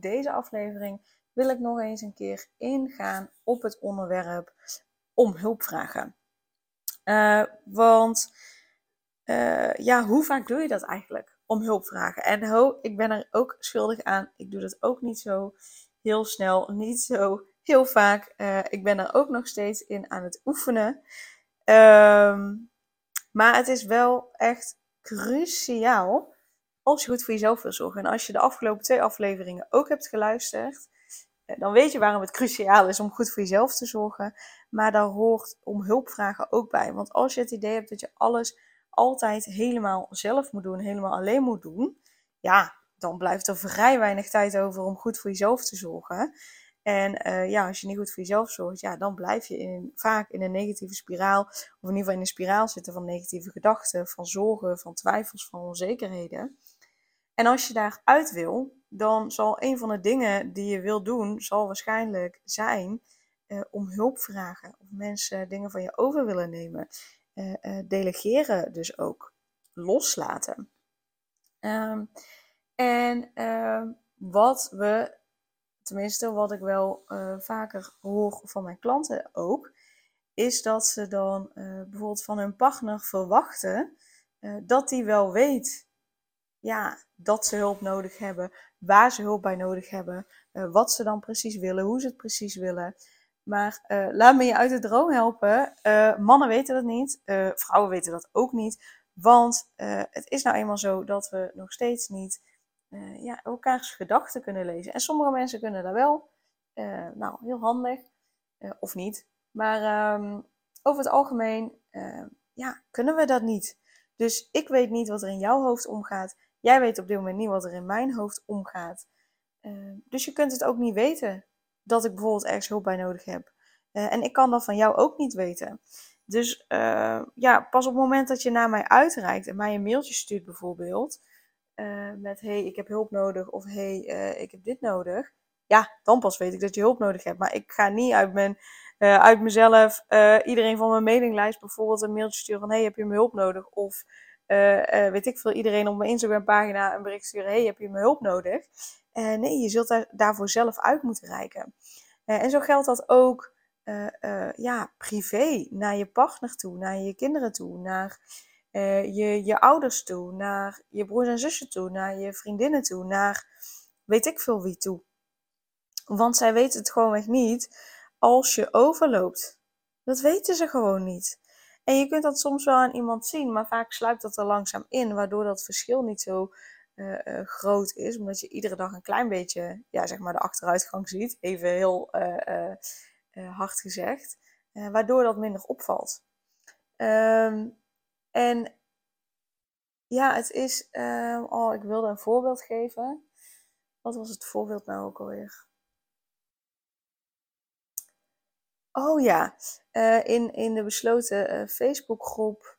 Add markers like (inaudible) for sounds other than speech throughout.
Deze aflevering wil ik nog eens een keer ingaan op het onderwerp om hulp vragen. Uh, want uh, ja, hoe vaak doe je dat eigenlijk? Om hulp vragen. En ho, ik ben er ook schuldig aan. Ik doe dat ook niet zo heel snel, niet zo heel vaak. Uh, ik ben er ook nog steeds in aan het oefenen. Um, maar het is wel echt cruciaal als je goed voor jezelf wil zorgen. En als je de afgelopen twee afleveringen ook hebt geluisterd, eh, dan weet je waarom het cruciaal is om goed voor jezelf te zorgen. Maar daar hoort om hulp vragen ook bij. Want als je het idee hebt dat je alles altijd helemaal zelf moet doen, helemaal alleen moet doen, ja, dan blijft er vrij weinig tijd over om goed voor jezelf te zorgen. En uh, ja, als je niet goed voor jezelf zorgt, ja, dan blijf je in, vaak in een negatieve spiraal. Of in ieder geval in een spiraal zitten van negatieve gedachten, van zorgen, van twijfels, van onzekerheden. En als je daaruit wil, dan zal een van de dingen die je wil doen, zal waarschijnlijk zijn uh, om hulp vragen. Of mensen dingen van je over willen nemen. Uh, uh, delegeren dus ook. Loslaten. Um, en ehm, wat we, tenminste wat ik wel vaker hoor van mijn klanten ook, is dat ze dan bijvoorbeeld van hun partner verwachten dat die wel weet ja, dat ze hulp nodig hebben, waar ze hulp bij nodig hebben, uh, wat ze dan precies willen, hoe ze het precies willen. Maar uh, laat me je uit de droom helpen. Uh, mannen weten dat niet, vrouwen weten dat ook niet. Want het is nou eenmaal zo dat we nog steeds niet ja, elkaars gedachten kunnen lezen. En sommige mensen kunnen dat wel. nou, heel handig. of niet. Maar um, over het algemeen ja, kunnen we dat niet. Dus ik weet niet wat er in jouw hoofd omgaat. Jij weet op dit moment niet wat er in mijn hoofd omgaat. Uh, dus je kunt het ook niet weten dat ik bijvoorbeeld ergens hulp bij nodig heb. Uh, en ik kan dat van jou ook niet weten. Dus uh, ja, pas op het moment dat je naar mij uitreikt en mij een mailtje stuurt bijvoorbeeld. met hey, ik heb hulp nodig of hey, ik heb dit nodig. Ja, dan pas weet ik dat je hulp nodig hebt. Maar ik ga niet uit, mijn, uit mezelf iedereen van mijn mailinglijst bijvoorbeeld een mailtje sturen van hey, heb je me hulp nodig? Of weet ik veel, iedereen op mijn Instagram pagina een bericht sturen. Hey, heb je mijn hulp nodig? Uh, nee, je zult daar, daarvoor zelf uit moeten reiken. en zo geldt dat ook ja, privé, naar je partner toe, naar je kinderen toe, naar je, je ouders toe, naar je broers en zussen toe, naar je vriendinnen toe, naar weet ik veel wie toe. Want zij weten het gewoonweg niet als je overloopt. Dat weten ze gewoon niet. En je kunt dat soms wel aan iemand zien, maar vaak sluipt dat er langzaam in, waardoor dat verschil niet zo uh, uh, groot is, omdat je iedere dag een klein beetje, ja, zeg maar de achteruitgang ziet, even heel uh, hard gezegd, waardoor dat minder opvalt. Um, en ja, het is, ehm, oh, ik wilde een voorbeeld geven. Wat was het voorbeeld nou ook alweer? Oh ja, uh, in, in de besloten uh, Facebookgroep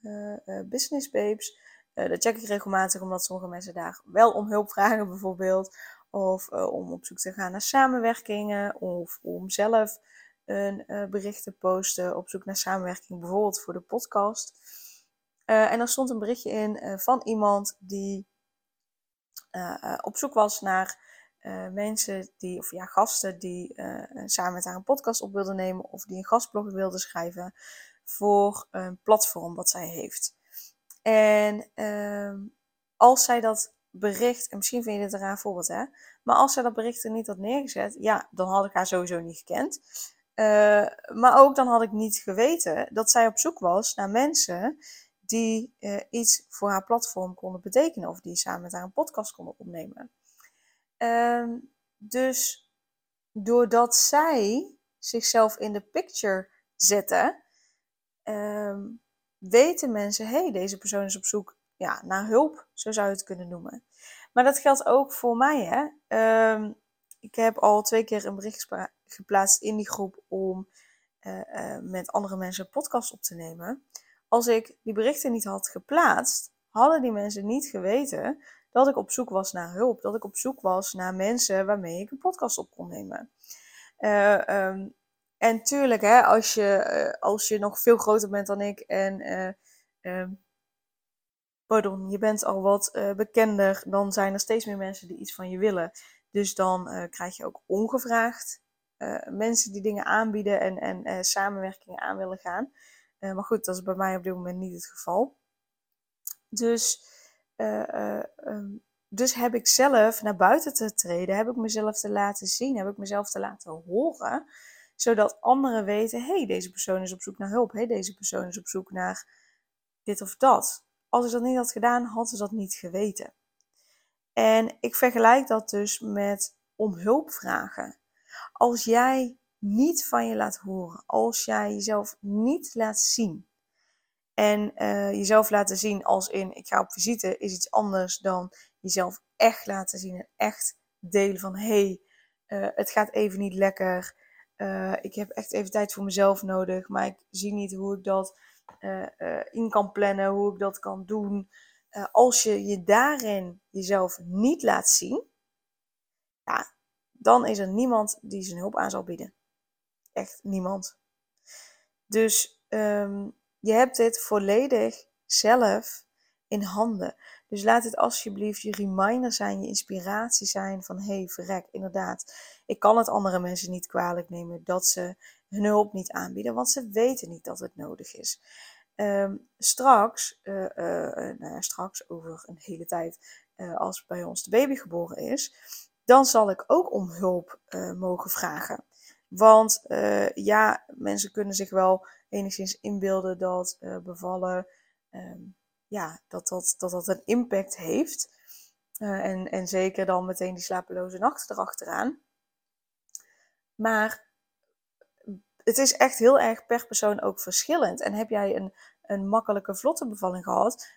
uh, Business Babes. dat check ik regelmatig omdat sommige mensen daar wel om hulp vragen bijvoorbeeld. Of om op zoek te gaan naar samenwerkingen. Of om zelf een bericht te posten op zoek naar samenwerking. Bijvoorbeeld voor de podcast. en er stond een berichtje in van iemand die op zoek was naar uh, mensen die, of ja, gasten die uh, samen met haar een podcast op wilden nemen of die een gastblog wilden schrijven voor een platform wat zij heeft. En uh, als zij dat bericht, en misschien vind je dit een raar voorbeeld hè, maar als zij dat bericht er niet had neergezet, ja, dan had ik haar sowieso niet gekend. Uh, maar ook dan had ik niet geweten dat zij op zoek was naar mensen die iets voor haar platform konden betekenen of die samen met haar een podcast konden opnemen. Um, dus doordat zij zichzelf in de picture zetten, um, weten mensen, hé, hey, deze persoon is op zoek ja, naar hulp, zo zou je het kunnen noemen. Maar dat geldt ook voor mij. Hè? Um, ik heb al twee keer een bericht geplaatst in die groep om met andere mensen een podcast op te nemen. Als ik die berichten niet had geplaatst, hadden die mensen niet geweten dat ik op zoek was naar hulp. Dat ik op zoek was naar mensen waarmee ik een podcast op kon nemen. Uh, um, en tuurlijk, hè, als, je, uh, als je nog veel groter bent dan ik en uh, pardon, je bent al wat bekender, dan zijn er steeds meer mensen die iets van je willen. Dus dan krijg je ook ongevraagd mensen die dingen aanbieden en, en samenwerkingen aan willen gaan. maar goed, dat is bij mij op dit moment niet het geval. Dus um, dus heb ik zelf naar buiten te treden, heb ik mezelf te laten zien, heb ik mezelf te laten horen, zodat anderen weten: hey, deze persoon is op zoek naar hulp, hey, deze persoon is op zoek naar dit of dat. Als ik dat niet had gedaan, hadden ze dat niet geweten. En ik vergelijk dat dus met om hulp vragen. Als jij niet van je laat horen, als jij jezelf niet laat zien, en uh, jezelf laten zien als in ik ga op visite is iets anders dan jezelf echt laten zien en echt delen van hey, uh, het gaat even niet lekker. Uh, ik heb echt even tijd voor mezelf nodig, maar ik zie niet hoe ik dat in kan plannen, hoe ik dat kan doen. als je je daarin jezelf niet laat zien, ja, dan is er niemand die zijn hulp aan zal bieden. Echt niemand. Dus um, je hebt dit volledig zelf in handen. Dus laat het alsjeblieft je reminder zijn, je inspiratie zijn van hé, hey, verrek, inderdaad. Ik kan het andere mensen niet kwalijk nemen dat ze hun hulp niet aanbieden, want ze weten niet dat het nodig is. Um, straks, uh, uh, nou ja, straks over een hele tijd, als bij ons de baby geboren is, dan zal ik ook om hulp mogen vragen. Want ja, mensen kunnen zich wel enigszins inbeelden dat uh, bevallen, um, ja, dat dat, dat dat een impact heeft. Uh, en, en zeker dan meteen die slapeloze nachten erachteraan. Maar het is echt heel erg per persoon ook verschillend. En heb jij een, een makkelijke, vlotte bevalling gehad,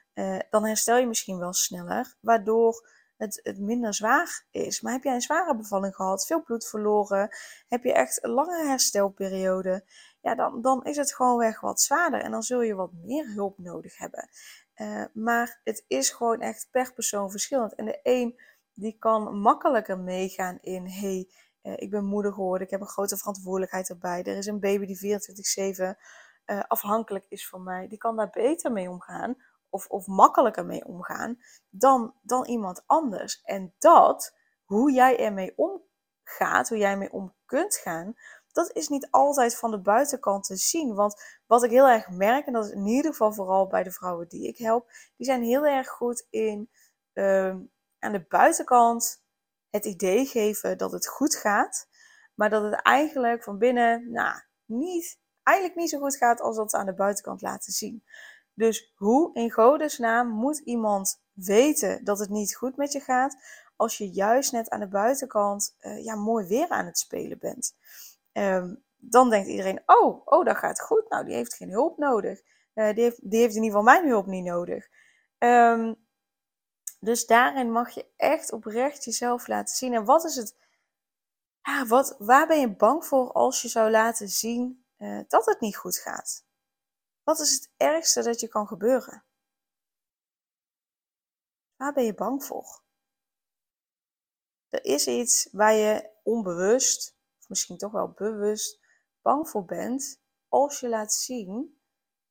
dan herstel je misschien wel sneller, waardoor het, het minder zwaar is. Maar heb jij een zware bevalling gehad, veel bloed verloren, heb je echt een lange herstelperiode, ja, dan, dan is het gewoon weg wat zwaarder en dan zul je wat meer hulp nodig hebben. Uh, maar het is gewoon echt per persoon verschillend. En de een die kan makkelijker meegaan in, hey, uh, ik ben moeder geworden, ik heb een grote verantwoordelijkheid erbij. Er is een baby die 24-7 uh, eh, afhankelijk is van mij. Die kan daar beter mee omgaan of, of makkelijker mee omgaan dan, dan iemand anders. En dat, hoe jij ermee omgaat, hoe jij ermee om kunt gaan, dat is niet altijd van de buitenkant te zien. Want wat ik heel erg merk, en dat is in ieder geval vooral bij de vrouwen die ik help, die zijn heel erg goed in uh, aan de buitenkant het idee geven dat het goed gaat, maar dat het eigenlijk van binnen, nou, niet, eigenlijk niet zo goed gaat als dat ze aan de buitenkant laten zien. Dus hoe in godesnaam moet iemand weten dat het niet goed met je gaat, als je juist net aan de buitenkant uh, ja, mooi weer aan het spelen bent? Um, dan denkt iedereen, oh, oh, dat gaat goed. Nou, die heeft geen hulp nodig. Uh, die, heeft, die heeft in ieder geval mijn hulp niet nodig. Um, dus daarin mag je echt oprecht jezelf laten zien. En wat is het, ja, wat, waar ben je bang voor als je zou laten zien uh, dat het niet goed gaat? Wat is het ergste dat je kan gebeuren? Waar ben je bang voor? Er is iets waar je onbewust misschien toch wel bewust bang voor bent als je laat zien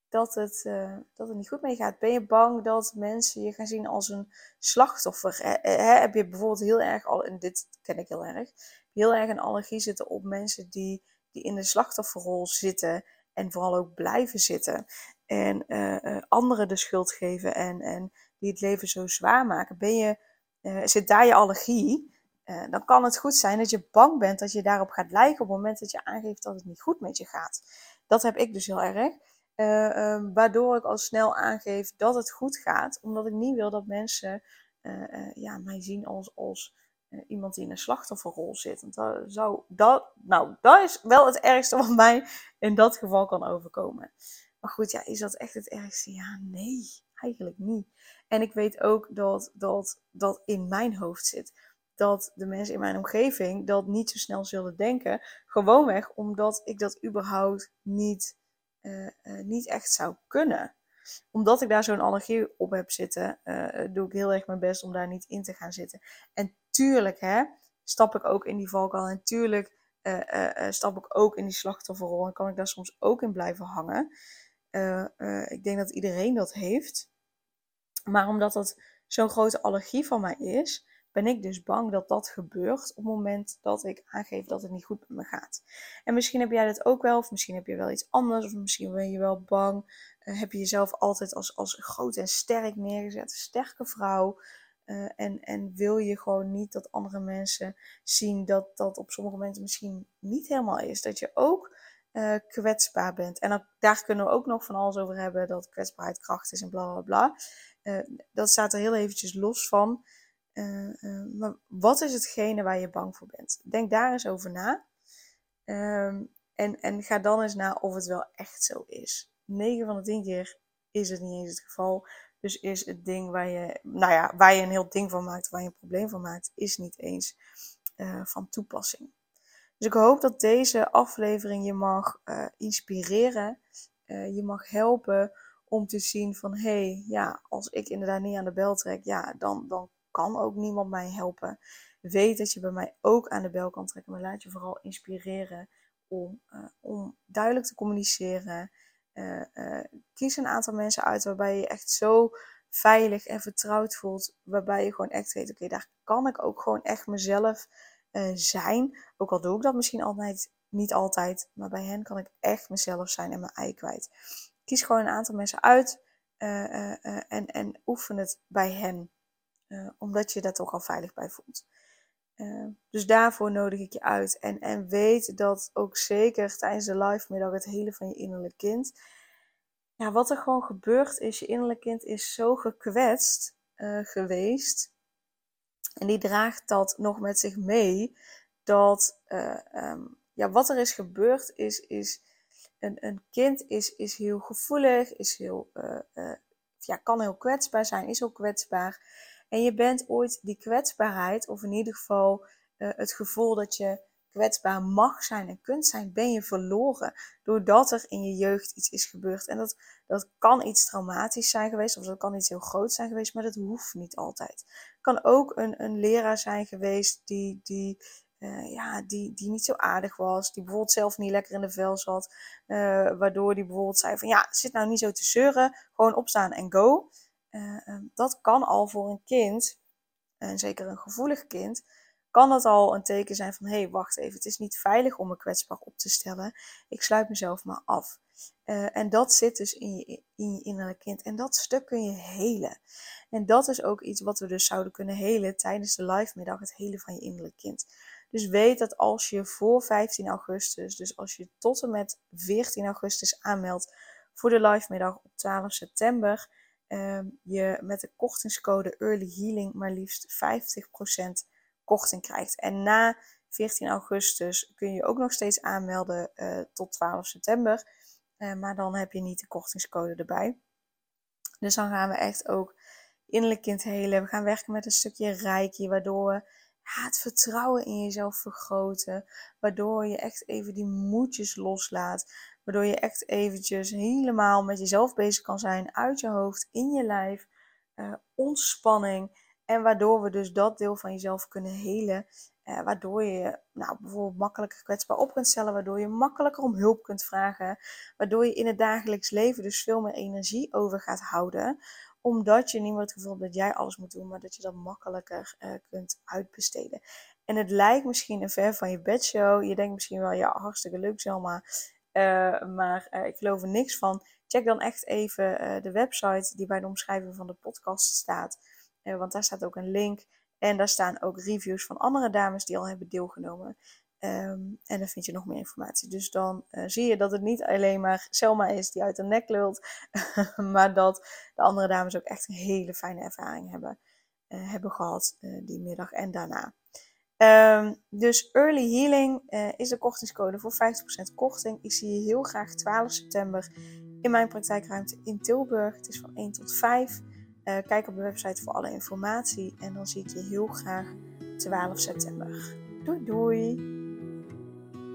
dat het, uh, dat het niet goed mee gaat. Ben je bang dat mensen je gaan zien als een slachtoffer? He, heb je bijvoorbeeld heel erg, al, en dit ken ik heel erg, heel erg een allergie zitten op mensen die, die in de slachtofferrol zitten en vooral ook blijven zitten. En uh, uh, anderen de schuld geven en, en die het leven zo zwaar maken. Ben je, zit daar je allergie? Dan kan het goed zijn dat je bang bent dat je daarop gaat lijken op het moment dat je aangeeft dat het niet goed met je gaat. Dat heb ik dus heel erg. Uh, waardoor ik al snel aangeef dat het goed gaat, omdat ik niet wil dat mensen eh, ja, mij zien als, als iemand die in een slachtofferrol zit. Want dat, zou, dat, nou, dat is wel het ergste wat mij in dat geval kan overkomen. Maar goed, ja, is dat echt het ergste? Ja, nee, eigenlijk niet. En ik weet ook dat dat, dat in mijn hoofd zit dat de mensen in mijn omgeving dat niet zo snel zullen denken. Gewoonweg omdat ik dat überhaupt niet, uh, uh, niet echt zou kunnen. Omdat ik daar zo'n allergie op heb zitten, doe ik heel erg mijn best om daar niet in te gaan zitten. En tuurlijk hè, stap ik ook in die valkuil. En tuurlijk stap ik ook in die slachtofferrol. En kan ik daar soms ook in blijven hangen. ik denk dat iedereen dat heeft. Maar omdat dat zo'n grote allergie van mij is, ben ik dus bang dat dat gebeurt op het moment dat ik aangeef dat het niet goed met me gaat. En misschien heb jij dat ook wel, of misschien heb je wel iets anders, of misschien ben je wel bang. Heb je jezelf altijd als, als groot en sterk neergezet, sterke vrouw. Uh, en, en wil je gewoon niet dat andere mensen zien dat dat op sommige momenten misschien niet helemaal is. Dat je ook uh, kwetsbaar bent. En dan, daar kunnen we ook nog van alles over hebben, dat kwetsbaarheid kracht is en bla bla bla. dat staat er heel eventjes los van. Maar wat is hetgene waar je bang voor bent? Denk daar eens over na. Um, en, en ga dan eens na of het wel echt zo is. 9 van de 10 keer is het niet eens het geval. Dus is het ding waar je, nou ja, waar je een heel ding van maakt, waar je een probleem van maakt, is niet eens uh, van toepassing. Dus ik hoop dat deze aflevering je mag inspireren. je mag helpen om te zien van, hé, hey, ja, als ik inderdaad niet aan de bel trek, ja, dan, dan kan ook niemand mij helpen. Weet dat je bij mij ook aan de bel kan trekken, maar laat je vooral inspireren om, om duidelijk te communiceren. Uh, uh, kies een aantal mensen uit waarbij je echt zo veilig en vertrouwd voelt, waarbij je gewoon echt weet, oké, daar kan ik ook gewoon echt mezelf zijn. Ook al doe ik dat misschien altijd, niet altijd, maar bij hen kan ik echt mezelf zijn en mijn ei kwijt. Kies gewoon een aantal mensen uit en, en oefen het bij hen. Omdat je daar toch al veilig bij voelt. Uh, dus daarvoor nodig ik je uit. En, en weet dat ook zeker tijdens de live middag het hele van je innerlijk kind. Ja, wat er gewoon gebeurt is, je innerlijk kind is zo gekwetst uh, geweest. En die draagt dat nog met zich mee. Dat um, ja, wat er is gebeurd is, is een, een kind is, is heel gevoelig, is heel, ja, kan heel kwetsbaar zijn, is ook kwetsbaar. En je bent ooit die kwetsbaarheid, of in ieder geval uh, het gevoel dat je kwetsbaar mag zijn en kunt zijn, ben je verloren. Doordat er in je jeugd iets is gebeurd. En dat, dat kan iets traumatisch zijn geweest, of dat kan iets heel groot zijn geweest, maar dat hoeft niet altijd. Het kan ook een, een leraar zijn geweest die, die, uh, ja, die, die niet zo aardig was, die bijvoorbeeld zelf niet lekker in de vel zat, uh, waardoor die bijvoorbeeld zei van ja, zit nou niet zo te zeuren, gewoon opstaan en go. Uh, dat kan al voor een kind, en zeker een gevoelig kind, kan dat al een teken zijn van hé, hey, wacht even, het is niet veilig om me kwetsbaar op te stellen. Ik sluit mezelf maar af. Uh, en dat zit dus in je, in je innerlijk kind. En dat stuk kun je helen. En dat is ook iets wat we dus zouden kunnen helen tijdens de live middag, het helen van je innerlijk kind. Dus weet dat als je voor 15 augustus, dus als je tot en met 14 augustus aanmeldt voor de live middag op 12 september, Ehm, je met de kortingscode Early Healing maar liefst 50% korting krijgt. En na 14 augustus kun je ook nog steeds aanmelden uh, tot 12 september. Uh, maar dan heb je niet de kortingscode erbij. Dus dan gaan we echt ook innerlijk kind helen. We gaan werken met een stukje reiki, waardoor we het vertrouwen in jezelf vergroten. Waardoor je echt even die moedjes loslaat. Waardoor je echt eventjes helemaal met jezelf bezig kan zijn, uit je hoofd, in je lijf, uh, ontspanning. En waardoor we dus dat deel van jezelf kunnen helen. Uh, waardoor je nou, bijvoorbeeld makkelijker kwetsbaar op kunt stellen. Waardoor je makkelijker om hulp kunt vragen. Waardoor je in het dagelijks leven dus veel meer energie over gaat houden. Omdat je niet meer het gevoel hebt dat jij alles moet doen. Maar dat je dat makkelijker uh, kunt uitbesteden. En het lijkt misschien een ver van je bedshow. Je denkt misschien wel, ja hartstikke leuk Selma. Uh, maar uh, ik geloof er niks van. Check dan echt even uh, de website die bij de omschrijving van de podcast staat. want daar staat ook een link. En daar staan ook reviews van andere dames die al hebben deelgenomen. Um, en dan vind je nog meer informatie. Dus dan zie je dat het niet alleen maar Selma is die uit de nek lult. (laughs) maar dat de andere dames ook echt een hele fijne ervaring hebben, hebben gehad die middag en daarna. Um, dus Early Healing uh, is de kortingscode voor 50% korting. Ik zie je heel graag 12 september in mijn praktijkruimte in Tilburg. Het is van 1 tot 5. Uh, eh, kijk op de website voor alle informatie. En dan zie ik je heel graag 12 september. Doei doei!